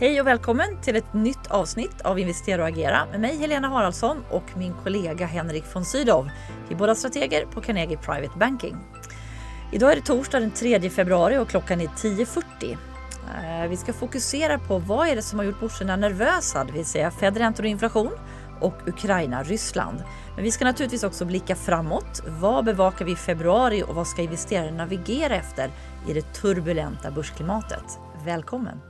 Hej och välkommen till ett nytt avsnitt av Investera och agera med mig Helena Haraldsson och min kollega Henrik von Sydow. Vi är båda strateger på Carnegie Private Banking. Idag är det torsdag den 3 februari och klockan är 10.40. Eh, vi ska fokusera på vad är det som har gjort börserna nervösa, det vill säga Fed räntor och inflation och Ukraina-Ryssland. Men vi ska naturligtvis också blicka framåt. Vad bevakar vi i februari och vad ska investerare navigera efter i det turbulenta börsklimatet? Välkommen!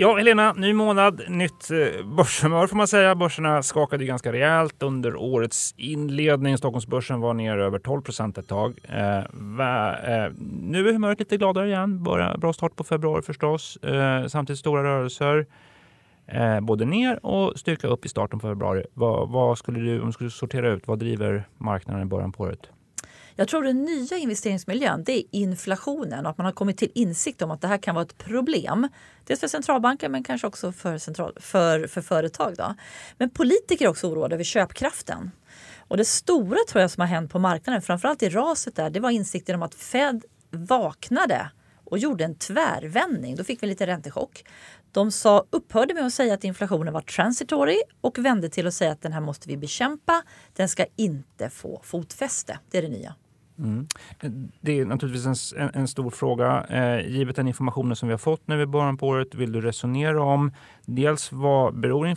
Ja, Helena, ny månad, nytt eh, börshumör får man säga. Börserna skakade ganska rejält under årets inledning. Stockholmsbörsen var ner över 12 procent ett tag. Eh, va, eh, nu är humöret lite gladare igen. Bara, bra start på februari förstås. Eh, samtidigt stora rörelser. Eh, både ner och styrka upp i starten på februari. Vad, vad skulle du, om du skulle sortera ut, vad driver marknaden i början på året? Jag tror den nya investeringsmiljön det är inflationen och att man har kommit till insikt om att det här kan vara ett problem. Dels för centralbanker men kanske också för, central, för, för företag. Då. Men politiker är också oroade över köpkraften. Och det stora tror jag som har hänt på marknaden, framförallt i raset där, det var insikten om att Fed vaknade och gjorde en tvärvändning. Då fick vi lite räntechock. De sa, upphörde med att säga att inflationen var transitory och vände till att säga att den här måste vi bekämpa. Den ska inte få fotfäste. Det är det nya. Mm. Det är naturligtvis en, en stor fråga. Eh, givet den informationen som vi har fått nu i början på året vill du resonera om dels vad beror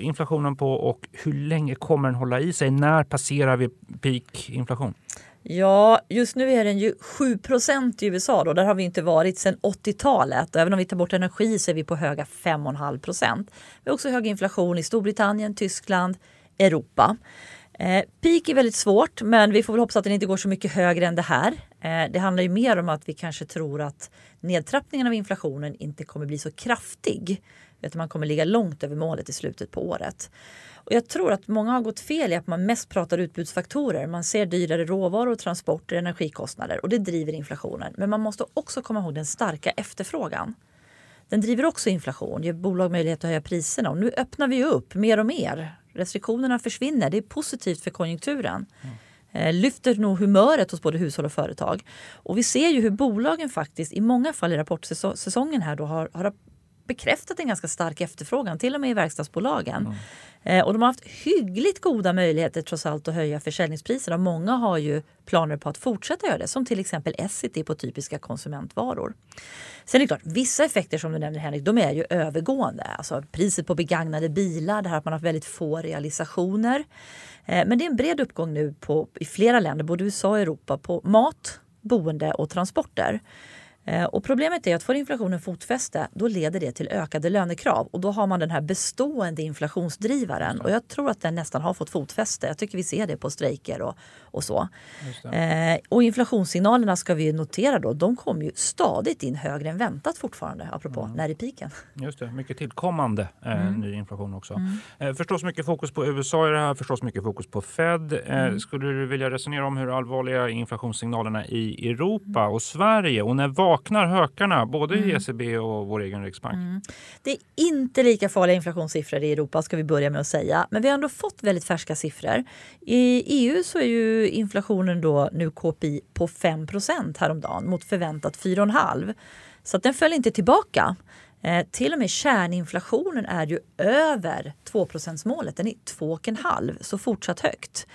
inflationen på och hur länge kommer den hålla i sig? När passerar vi peak inflation? Ja, just nu är den ju 7% i USA. Då. Där har vi inte varit sedan 80-talet. Även om vi tar bort energi så är vi på höga 5,5 Vi har också hög inflation i Storbritannien, Tyskland, Europa. Eh, peak är väldigt svårt men vi får väl hoppas att den inte går så mycket högre än det här. Eh, det handlar ju mer om att vi kanske tror att nedtrappningen av inflationen inte kommer bli så kraftig. Utan man kommer ligga långt över målet i slutet på året. Och jag tror att många har gått fel i att man mest pratar utbudsfaktorer. Man ser dyrare råvaror, transporter, energikostnader och det driver inflationen. Men man måste också komma ihåg den starka efterfrågan. Den driver också inflation, ger bolag möjlighet att höja priserna och nu öppnar vi upp mer och mer. Restriktionerna försvinner, det är positivt för konjunkturen. Mm. Lyfter nog humöret hos både hushåll och företag. Och vi ser ju hur bolagen faktiskt i många fall i rapportsäsongen här då har, har bekräftat en ganska stark efterfrågan, till och med i verkstadsbolagen. Mm. Eh, och de har haft hyggligt goda möjligheter trots allt att höja försäljningspriserna. Många har ju planer på att fortsätta göra det, som till exempel Essity på typiska konsumentvaror. Sen är det klart, vissa effekter som du nämner Henrik, de är ju övergående. Alltså priset på begagnade bilar, det här att man har väldigt få realisationer. Eh, men det är en bred uppgång nu på, i flera länder, både USA och Europa, på mat, boende och transporter. Eh, och problemet är att får inflationen fotfäste då leder det till ökade lönekrav och då har man den här bestående inflationsdrivaren och jag tror att den nästan har fått fotfäste. Jag tycker vi ser det på strejker och, och så. Eh, och inflationssignalerna ska vi notera då, de kommer ju stadigt in högre än väntat fortfarande apropå mm. när är piken. Just det, mycket tillkommande eh, mm. ny inflation också. Mm. Eh, förstås mycket fokus på USA i det här, förstås mycket fokus på Fed. Eh, mm. skulle du vilja resonera om hur allvarliga inflationssignalerna i Europa och Sverige och när vaknar hökarna både i mm. ECB och vår egen riksbank? Mm. Det är inte lika farliga inflationssiffror i Europa ska vi börja med att säga. Men vi har ändå fått väldigt färska siffror. I EU så är ju inflationen då nu KPI på 5% häromdagen mot förväntat 4,5. Så att den föll inte tillbaka. Eh, till och med kärninflationen är ju över 2 målet. Den är 2,5 så fortsatt högt.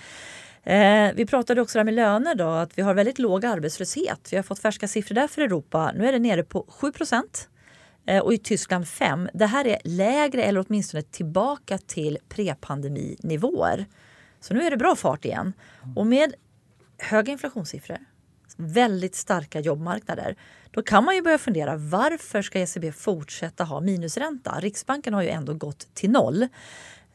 Eh, vi pratade också där med löner då, att vi har väldigt låg arbetslöshet. Vi har fått färska siffror där för Europa. Nu är det nere på 7 eh, och i Tyskland 5. Det här är lägre eller åtminstone tillbaka till prepandeminivåer. Så nu är det bra fart igen. Och med höga inflationssiffror, väldigt starka jobbmarknader, då kan man ju börja fundera varför ska ECB fortsätta ha minusränta? Riksbanken har ju ändå gått till noll.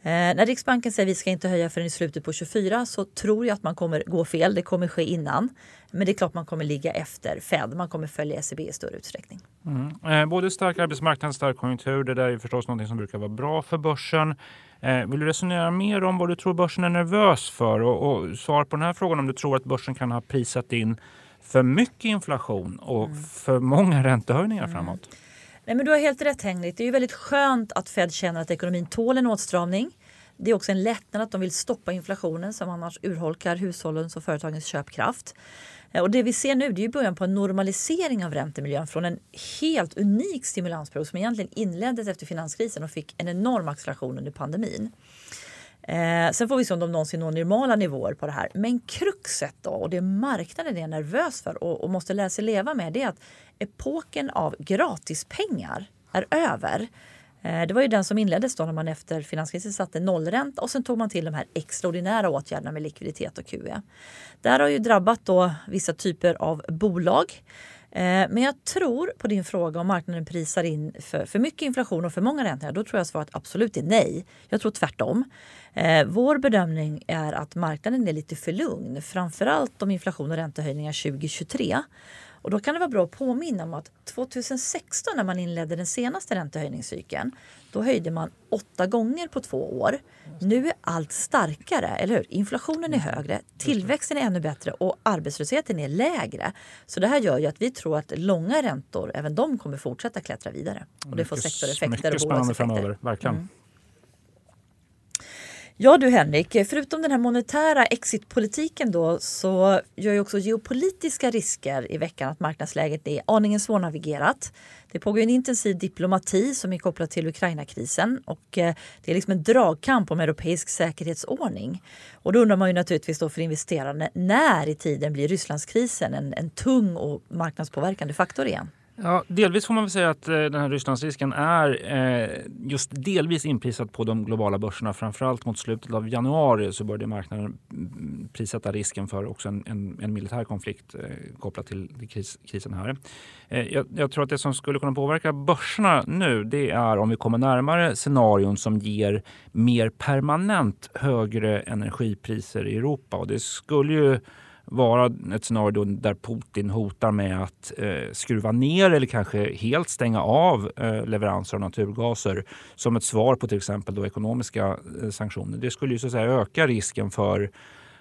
Eh, när Riksbanken säger att vi ska inte höja förrän i slutet på 24 så tror jag att man kommer gå fel. Det kommer ske innan. Men det är klart man kommer ligga efter Fed. Man kommer följa ECB i större utsträckning. Mm. Eh, både stark arbetsmarknad stark konjunktur. Det där är förstås något som brukar vara bra för börsen. Eh, vill du resonera mer om vad du tror börsen är nervös för? Och, och svara på den här frågan om du tror att börsen kan ha prisat in för mycket inflation och mm. för många räntehöjningar mm. framåt. Nej, men du har helt rätt Henrik. Det är ju väldigt skönt att Fed känner att ekonomin tål en åtstramning. Det är också en lättnad att de vill stoppa inflationen som annars urholkar hushållens och företagens köpkraft. Eh, och det vi ser nu det är början på en normalisering av räntemiljön från en helt unik stimulansperiod som egentligen inleddes efter finanskrisen och fick en enorm acceleration under pandemin. Eh, sen får vi se om de någonsin når normala nivåer på det här. Men kruxet då och det marknaden är nervös för och, och måste lära sig leva med det är att epoken av gratispengar är över. Eh, det var ju den som inleddes då när man efter finanskrisen satte nollränta och sen tog man till de här extraordinära åtgärderna med likviditet och QE. Det här har ju drabbat då vissa typer av bolag. Eh, men jag tror på din fråga om marknaden prisar in för, för mycket inflation och för många räntor. Då tror jag svaret absolut är nej. Jag tror tvärtom. Eh, vår bedömning är att marknaden är lite för lugn. Framförallt om inflation och räntehöjningar 2023. Och då kan det vara bra att påminna om att 2016 när man inledde den senaste räntehöjningscykeln då höjde man åtta gånger på två år. Nu är allt starkare, eller hur? Inflationen är högre, tillväxten är ännu bättre och arbetslösheten är lägre. Så det här gör ju att vi tror att långa räntor, även de kommer fortsätta klättra vidare. Och det får sektoreffekter mycket och spännande framöver, verkligen. Mm. Ja du Henrik, förutom den här monetära exitpolitiken då så gör ju också geopolitiska risker i veckan att marknadsläget är aningen svårnavigerat. Det pågår en intensiv diplomati som är kopplad till Ukraina-krisen och eh, det är liksom en dragkamp om europeisk säkerhetsordning. Och då undrar man ju naturligtvis då för investerarna när i tiden blir Rysslandskrisen en, en tung och marknadspåverkande faktor igen? Ja, delvis får man väl säga att eh, den här Rysslandsrisken är eh, just delvis inprisad på de globala börserna. Framförallt mot slutet av januari så började marknaden mm, prissätta risken för också en, en, en militär konflikt eh, kopplat till kris, krisen här. Jag, jag, tror att det som skulle kunna påverka börserna nu det är om vi kommer närmare scenarion som ger mer permanent högre energipriser i Europa. Och det skulle ju vara ett scenario där Putin hotar med att eh, skruva ner eller kanske helt stänga av eh, leveranser av naturgaser som ett svar på till exempel då ekonomiska eh, sanktioner. Det skulle ju så att säga öka risken för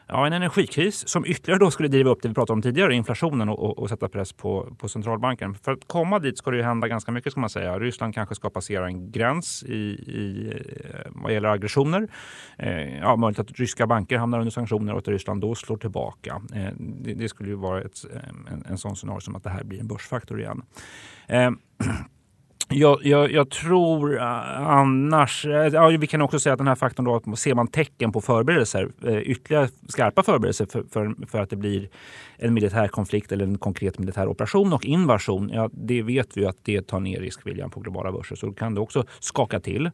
ja, en energikris som ytterligare då skulle driva upp det vi pratade om tidigare, inflationen och, och, och, sätta press på, på centralbanken. För att komma dit ska det ju hända ganska mycket ska man säga. Ryssland kanske ska passera en gräns i, i eh, vad gäller aggressioner. Eh, ja, möjligt att ryska banker hamnar under sanktioner och att Ryssland då slår tillbaka. Eh, det, det, skulle ju vara ett, eh, en, en sån scenario som att det här blir en börsfaktor igen. Eh, Jag, jag, jag, tror eh, annars... Eh, ja, vi kan också säga att den här faktorn då, att ser man tecken på förberedelser, eh, ytterligare skarpa förberedelser för, för, för, att det blir en militär konflikt eller en konkret militär operation och invasion, ja, det vet vi att det tar ner riskviljan på globala börser. Så kan det också skaka till.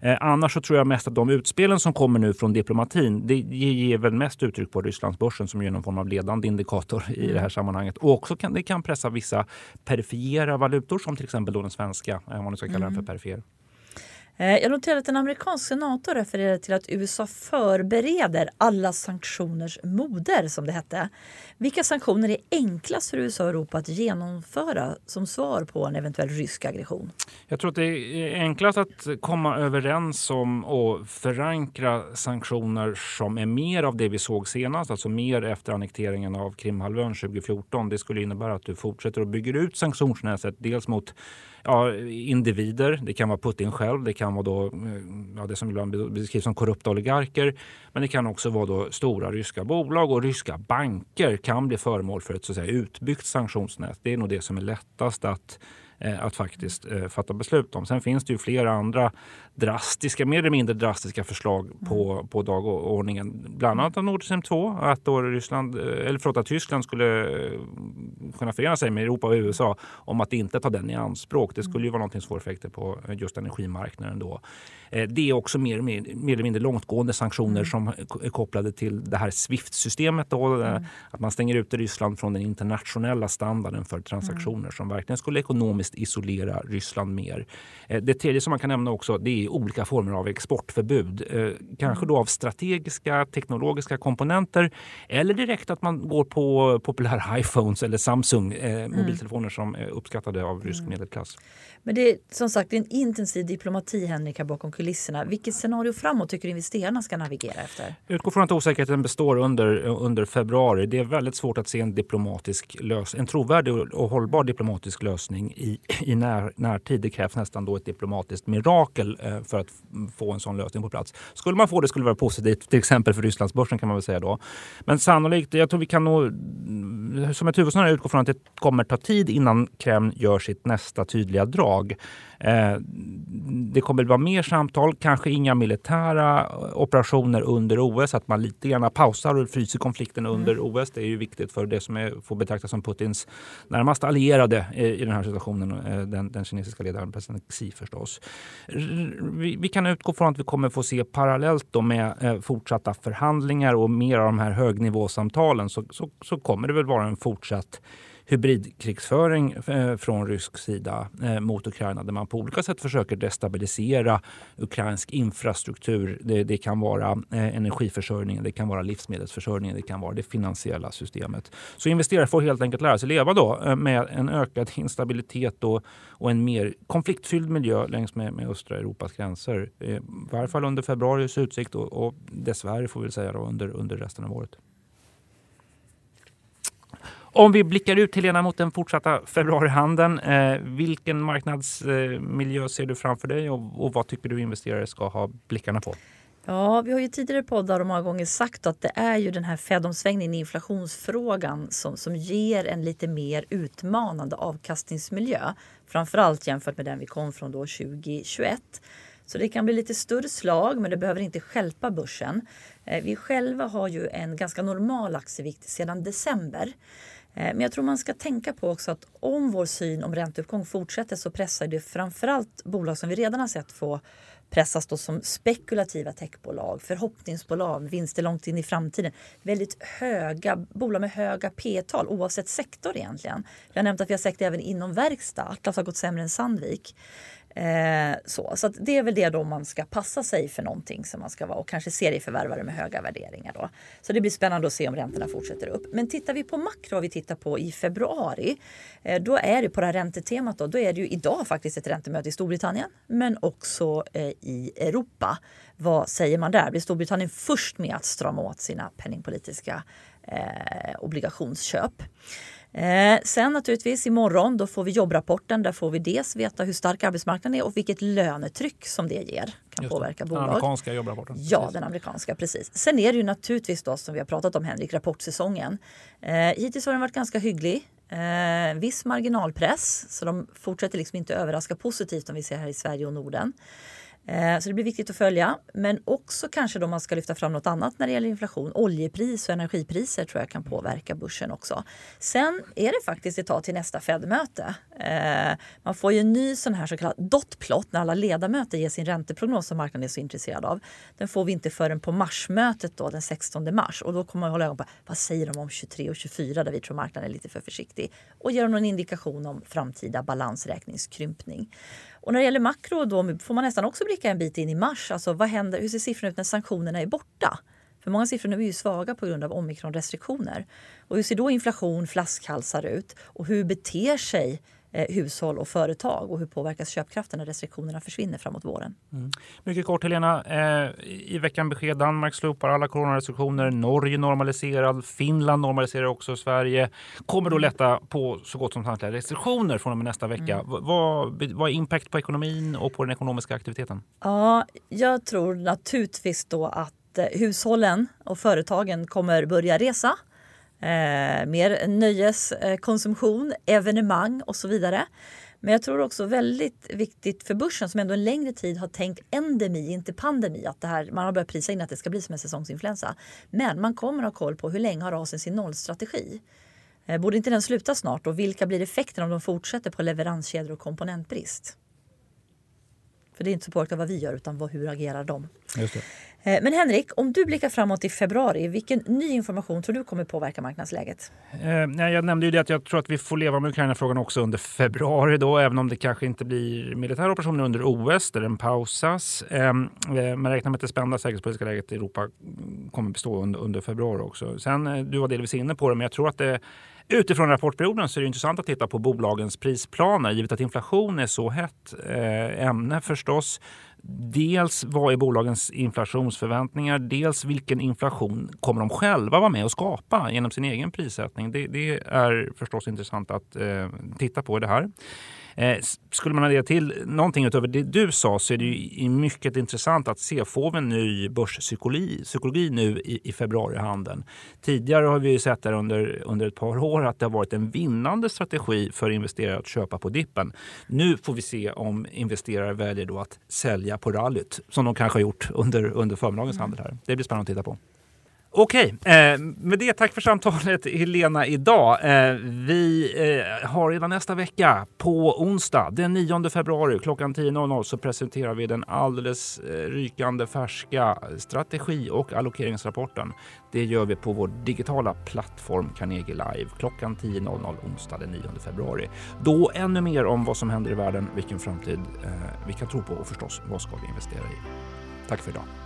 Eh, annars så tror jag mest att de utspelen som kommer nu från diplomatin, det ger väl mest uttryck på Rysslandsbörsen som är någon form av ledande indikator i det här mm. sammanhanget. Och också kan det kan pressa vissa perifera valutor som till exempel då den svenska, om man nu ska kalla den för mm. perifer. Eh, jag noterade att en amerikansk senator refererade till att USA förbereder alla sanktioners moder, som det hette. Vilka sanktioner är enklast för USA och Europa att genomföra som svar på en eventuell rysk aggression? Jag tror att det är enklast att komma överens om och förankra sanktioner som är mer av det vi såg senast, alltså mer efter annekteringen av Krimhalvön 2014. Det skulle innebära att du fortsätter och bygger ut sanktionsnätet, dels mot ja, individer. Det kan vara Putin själv. Det kan vara då, eh, ja, det som ibland beskrivs som korrupta oligarker. Men det kan också vara då stora ryska bolag och ryska banker kan bli föremål för ett så att säga, utbyggt sanktionsnät. Det är nog det som är lättast att Eh, att faktiskt eh, fatta beslut om. Sen finns det ju flera andra drastiska, mer eller mindre drastiska förslag på, mm. på dagordningen. Bland annat Nord Stream 2, att, då Ryssland, eh, eller förlåt, att Tyskland skulle kunna förena sig med Europa och USA om att inte ta den i anspråk. Det skulle ju vara någonting som får effekter på just energimarknaden då. Det är också mer, mer, mer eller mindre långtgående sanktioner mm. som är kopplade till det här Swift-systemet. Mm. Att man stänger ute Ryssland från den internationella standarden för transaktioner mm. som verkligen skulle ekonomiskt ekonomiskt isolera Ryssland mer. Eh, det tredje som man kan nämna också det är olika former av exportförbud. Eh, kanske då av strategiska teknologiska komponenter eller direkt att man går på populära iPhones eller Samsung eh, mm. mobiltelefoner som är uppskattade av rysk mm. medelklass. Men det är som sagt en intensiv diplomati Henrik här bakom kulisserna. Vilket scenario framåt tycker investerarna ska navigera efter? Utgå från att osäkerheten består under, under februari. Det är väldigt svårt att se en diplomatisk lös en trovärdig och hållbar diplomatisk lösning i i, i när, närtid. Det krävs nästan då ett diplomatiskt mirakel eh, för att få en sån lösning på plats. Skulle man få det skulle det vara positivt, till exempel för Rysslandsbörsen kan man väl säga då. Men sannolikt, jag tror vi kan nog som ett huvudsnöre utgå från att det kommer ta tid innan Kreml gör sitt nästa tydliga drag. Eh, det kommer att vara mer samtal, kanske inga militära operationer under OS. Att man lite grann pausar och fryser konflikten under mm. OS. Det är ju viktigt för det som är, får betraktas som Putins närmaste allierade i, den här situationen. Eh, den, den kinesiska ledaren president Xi förstås. Vi, vi, kan utgå från att vi kommer få se parallellt då med eh, fortsatta förhandlingar och mer av de här högnivåsamtalen så, så, så kommer det väl vara en fortsatt hybridkrigsföring eh, från rysk sida eh, mot Ukraina där man på olika sätt försöker destabilisera ukrainsk infrastruktur. Det, det kan vara eh, energiförsörjningen, det kan vara livsmedelsförsörjningen, det kan vara det finansiella systemet. Så investerare får helt enkelt lära sig leva då med en ökad instabilitet och, och en mer konfliktfylld miljö längs med, med östra Europas gränser. I varje fall under februaris utsikt och, och dessvärre får vi säga då, under, under resten av året. Om vi blickar ut Helena mot den fortsatta februarihandeln. Eh, vilken marknadsmiljö ser du framför dig och, och vad tycker du investerare ska ha blickarna på? Ja, vi har ju tidigare poddar och många gånger sagt att det är ju den här Fed-omsvängningen i inflationsfrågan som, som ger en lite mer utmanande avkastningsmiljö. Framförallt jämfört med den vi kom från då 2021. Så det kan bli lite större slag men det behöver inte skälpa börsen. Eh, vi själva har ju en ganska normal aktievikt sedan december. Eh, men jag tror man ska tänka på också att om vår syn om ränteuppgång fortsätter så pressar det framförallt bolag som vi redan har sett få pressas då som spekulativa techbolag, förhoppningsbolag, vinster långt in i framtiden. Väldigt höga bolag med höga P-tal oavsett sektor egentligen. Jag har nämnt att vi har sett det även inom verkstad. Atlas har gått sämre än Sandvik. Eh, så så det är väl det då man ska passa sig för någonting som man ska vara och kanske serieförvärvare med höga värderingar. Då. Så det blir spännande att se om räntorna fortsätter upp. Men tittar vi på makro, vi tittar på i februari, eh, då är det på det här räntetemat. Då, då är det ju idag faktiskt ett räntemöte i Storbritannien men också eh, i Europa. Vad säger man där? Blir Storbritannien först med att strama åt sina penningpolitiska eh, obligationsköp? Eh, sen naturligtvis imorgon då får vi jobbrapporten. Där får vi dels veta hur stark arbetsmarknaden är och vilket lönetryck som det ger. Kan Just påverka det. bolag. Den amerikanska jobbrapporten. Ja, precis. den amerikanska. precis. Sen är det ju naturligtvis då som vi har pratat om Henrik, rapportsäsongen. Eh, hittills har den varit ganska hygglig. Eh, viss marginalpress så de fortsätter liksom inte överraska positivt om vi ser här i Sverige och Norden. Eh, så det blir viktigt att följa. Men också kanske då man ska lyfta fram något annat när det gäller inflation. Oljepris och energipriser tror jag kan påverka börsen också. Sen är det faktiskt ett tag till nästa Fed-möte. Eh, man får ju en ny sån här så kallad dotplot när alla ledamöter ger sin ränteprognos som marknaden är så intresserad av. Den får vi inte förrän på marsmötet då den 16 mars och då kommer man hålla ögonen på vad säger de om 23 och 24 där vi tror marknaden är lite för försiktig och ger dem någon indikation om framtida balansräkningskrympning. Och när det gäller makro då får man nästan också blicka en bit in i mars. Alltså vad händer, hur ser siffrorna ut när sanktionerna är borta? För många siffror är ju svaga på grund av omikronrestriktioner. Och hur ser då inflation, flaskhalsar ut? Och hur beter sig eh, hushåll och företag och hur påverkas köpkraften när restriktionerna försvinner framåt våren? Mm. Mycket kort Helena, eh, i veckan besked Danmark slopar alla coronarestriktioner, Norge normaliserad, Finland normaliserar också, Sverige kommer då lätta på så gott som samtliga restriktioner från och med nästa vecka. Mm. Vad, vad är impact på ekonomin och på den ekonomiska aktiviteten? Ja, jag tror naturligtvis då att eh, hushållen och företagen kommer börja resa eh, mer nöjeskonsumtion, evenemang och så vidare. Men jag tror också väldigt viktigt för börsen som ändå en längre tid har tänkt endemi, inte pandemi. Att det här, man har börjat prisa in att det ska bli som en säsongsinfluensa. Men man kommer ha koll på hur länge har rasen sin nollstrategi. Eh, borde inte den sluta snart och vilka blir effekterna om de fortsätter på leveranskedjor och komponentbrist? För det är inte så påverkat vad vi gör utan vad, hur agerar de? Eh, men Henrik, om du blickar framåt i februari, vilken ny information tror du kommer påverka marknadsläget? Eh, jag nämnde ju det att jag tror att vi får leva med Ukraina-frågan också under februari då, även om det kanske inte blir militära operationer under OS där den pausas. Eh, man räknar med att det spända säkerhetspolitiska läget i Europa kommer bestå under, under februari också. Sen, eh, du var delvis inne på det, men jag tror att det Utifrån rapportperioden så är det intressant att titta på bolagens prisplaner givet att inflation är så hett eh, ämne förstås Dels vad är bolagens inflationsförväntningar? Dels vilken inflation kommer de själva vara med och skapa genom sin egen prissättning? Det, det är förstås intressant att eh, titta på det här. Eh, skulle man lägga till någonting utöver det du sa så är det ju mycket intressant att se. Får vi en ny börspsykologi psykologi nu i, i februarihandeln? Tidigare har vi sett där under, under ett par år att det har varit en vinnande strategi för investerare att köpa på dippen. Nu får vi se om investerare väljer då att sälja på rallyt som de kanske har gjort under, under förmiddagens handel. här. Det blir spännande att titta på. Okej, eh, med det tack för samtalet Helena idag. Eh, vi eh, har redan nästa vecka på onsdag den 9 februari klockan 10.00 så presenterar vi den alldeles eh, rykande färska strategi och allokeringsrapporten. Det gör vi på vår digitala plattform Carnegie Live klockan 10.00 onsdag den 9 februari. Då ännu mer om vad som händer i världen, vilken framtid eh, vi kan tro på och förstås vad ska vi investera i. Tack för idag.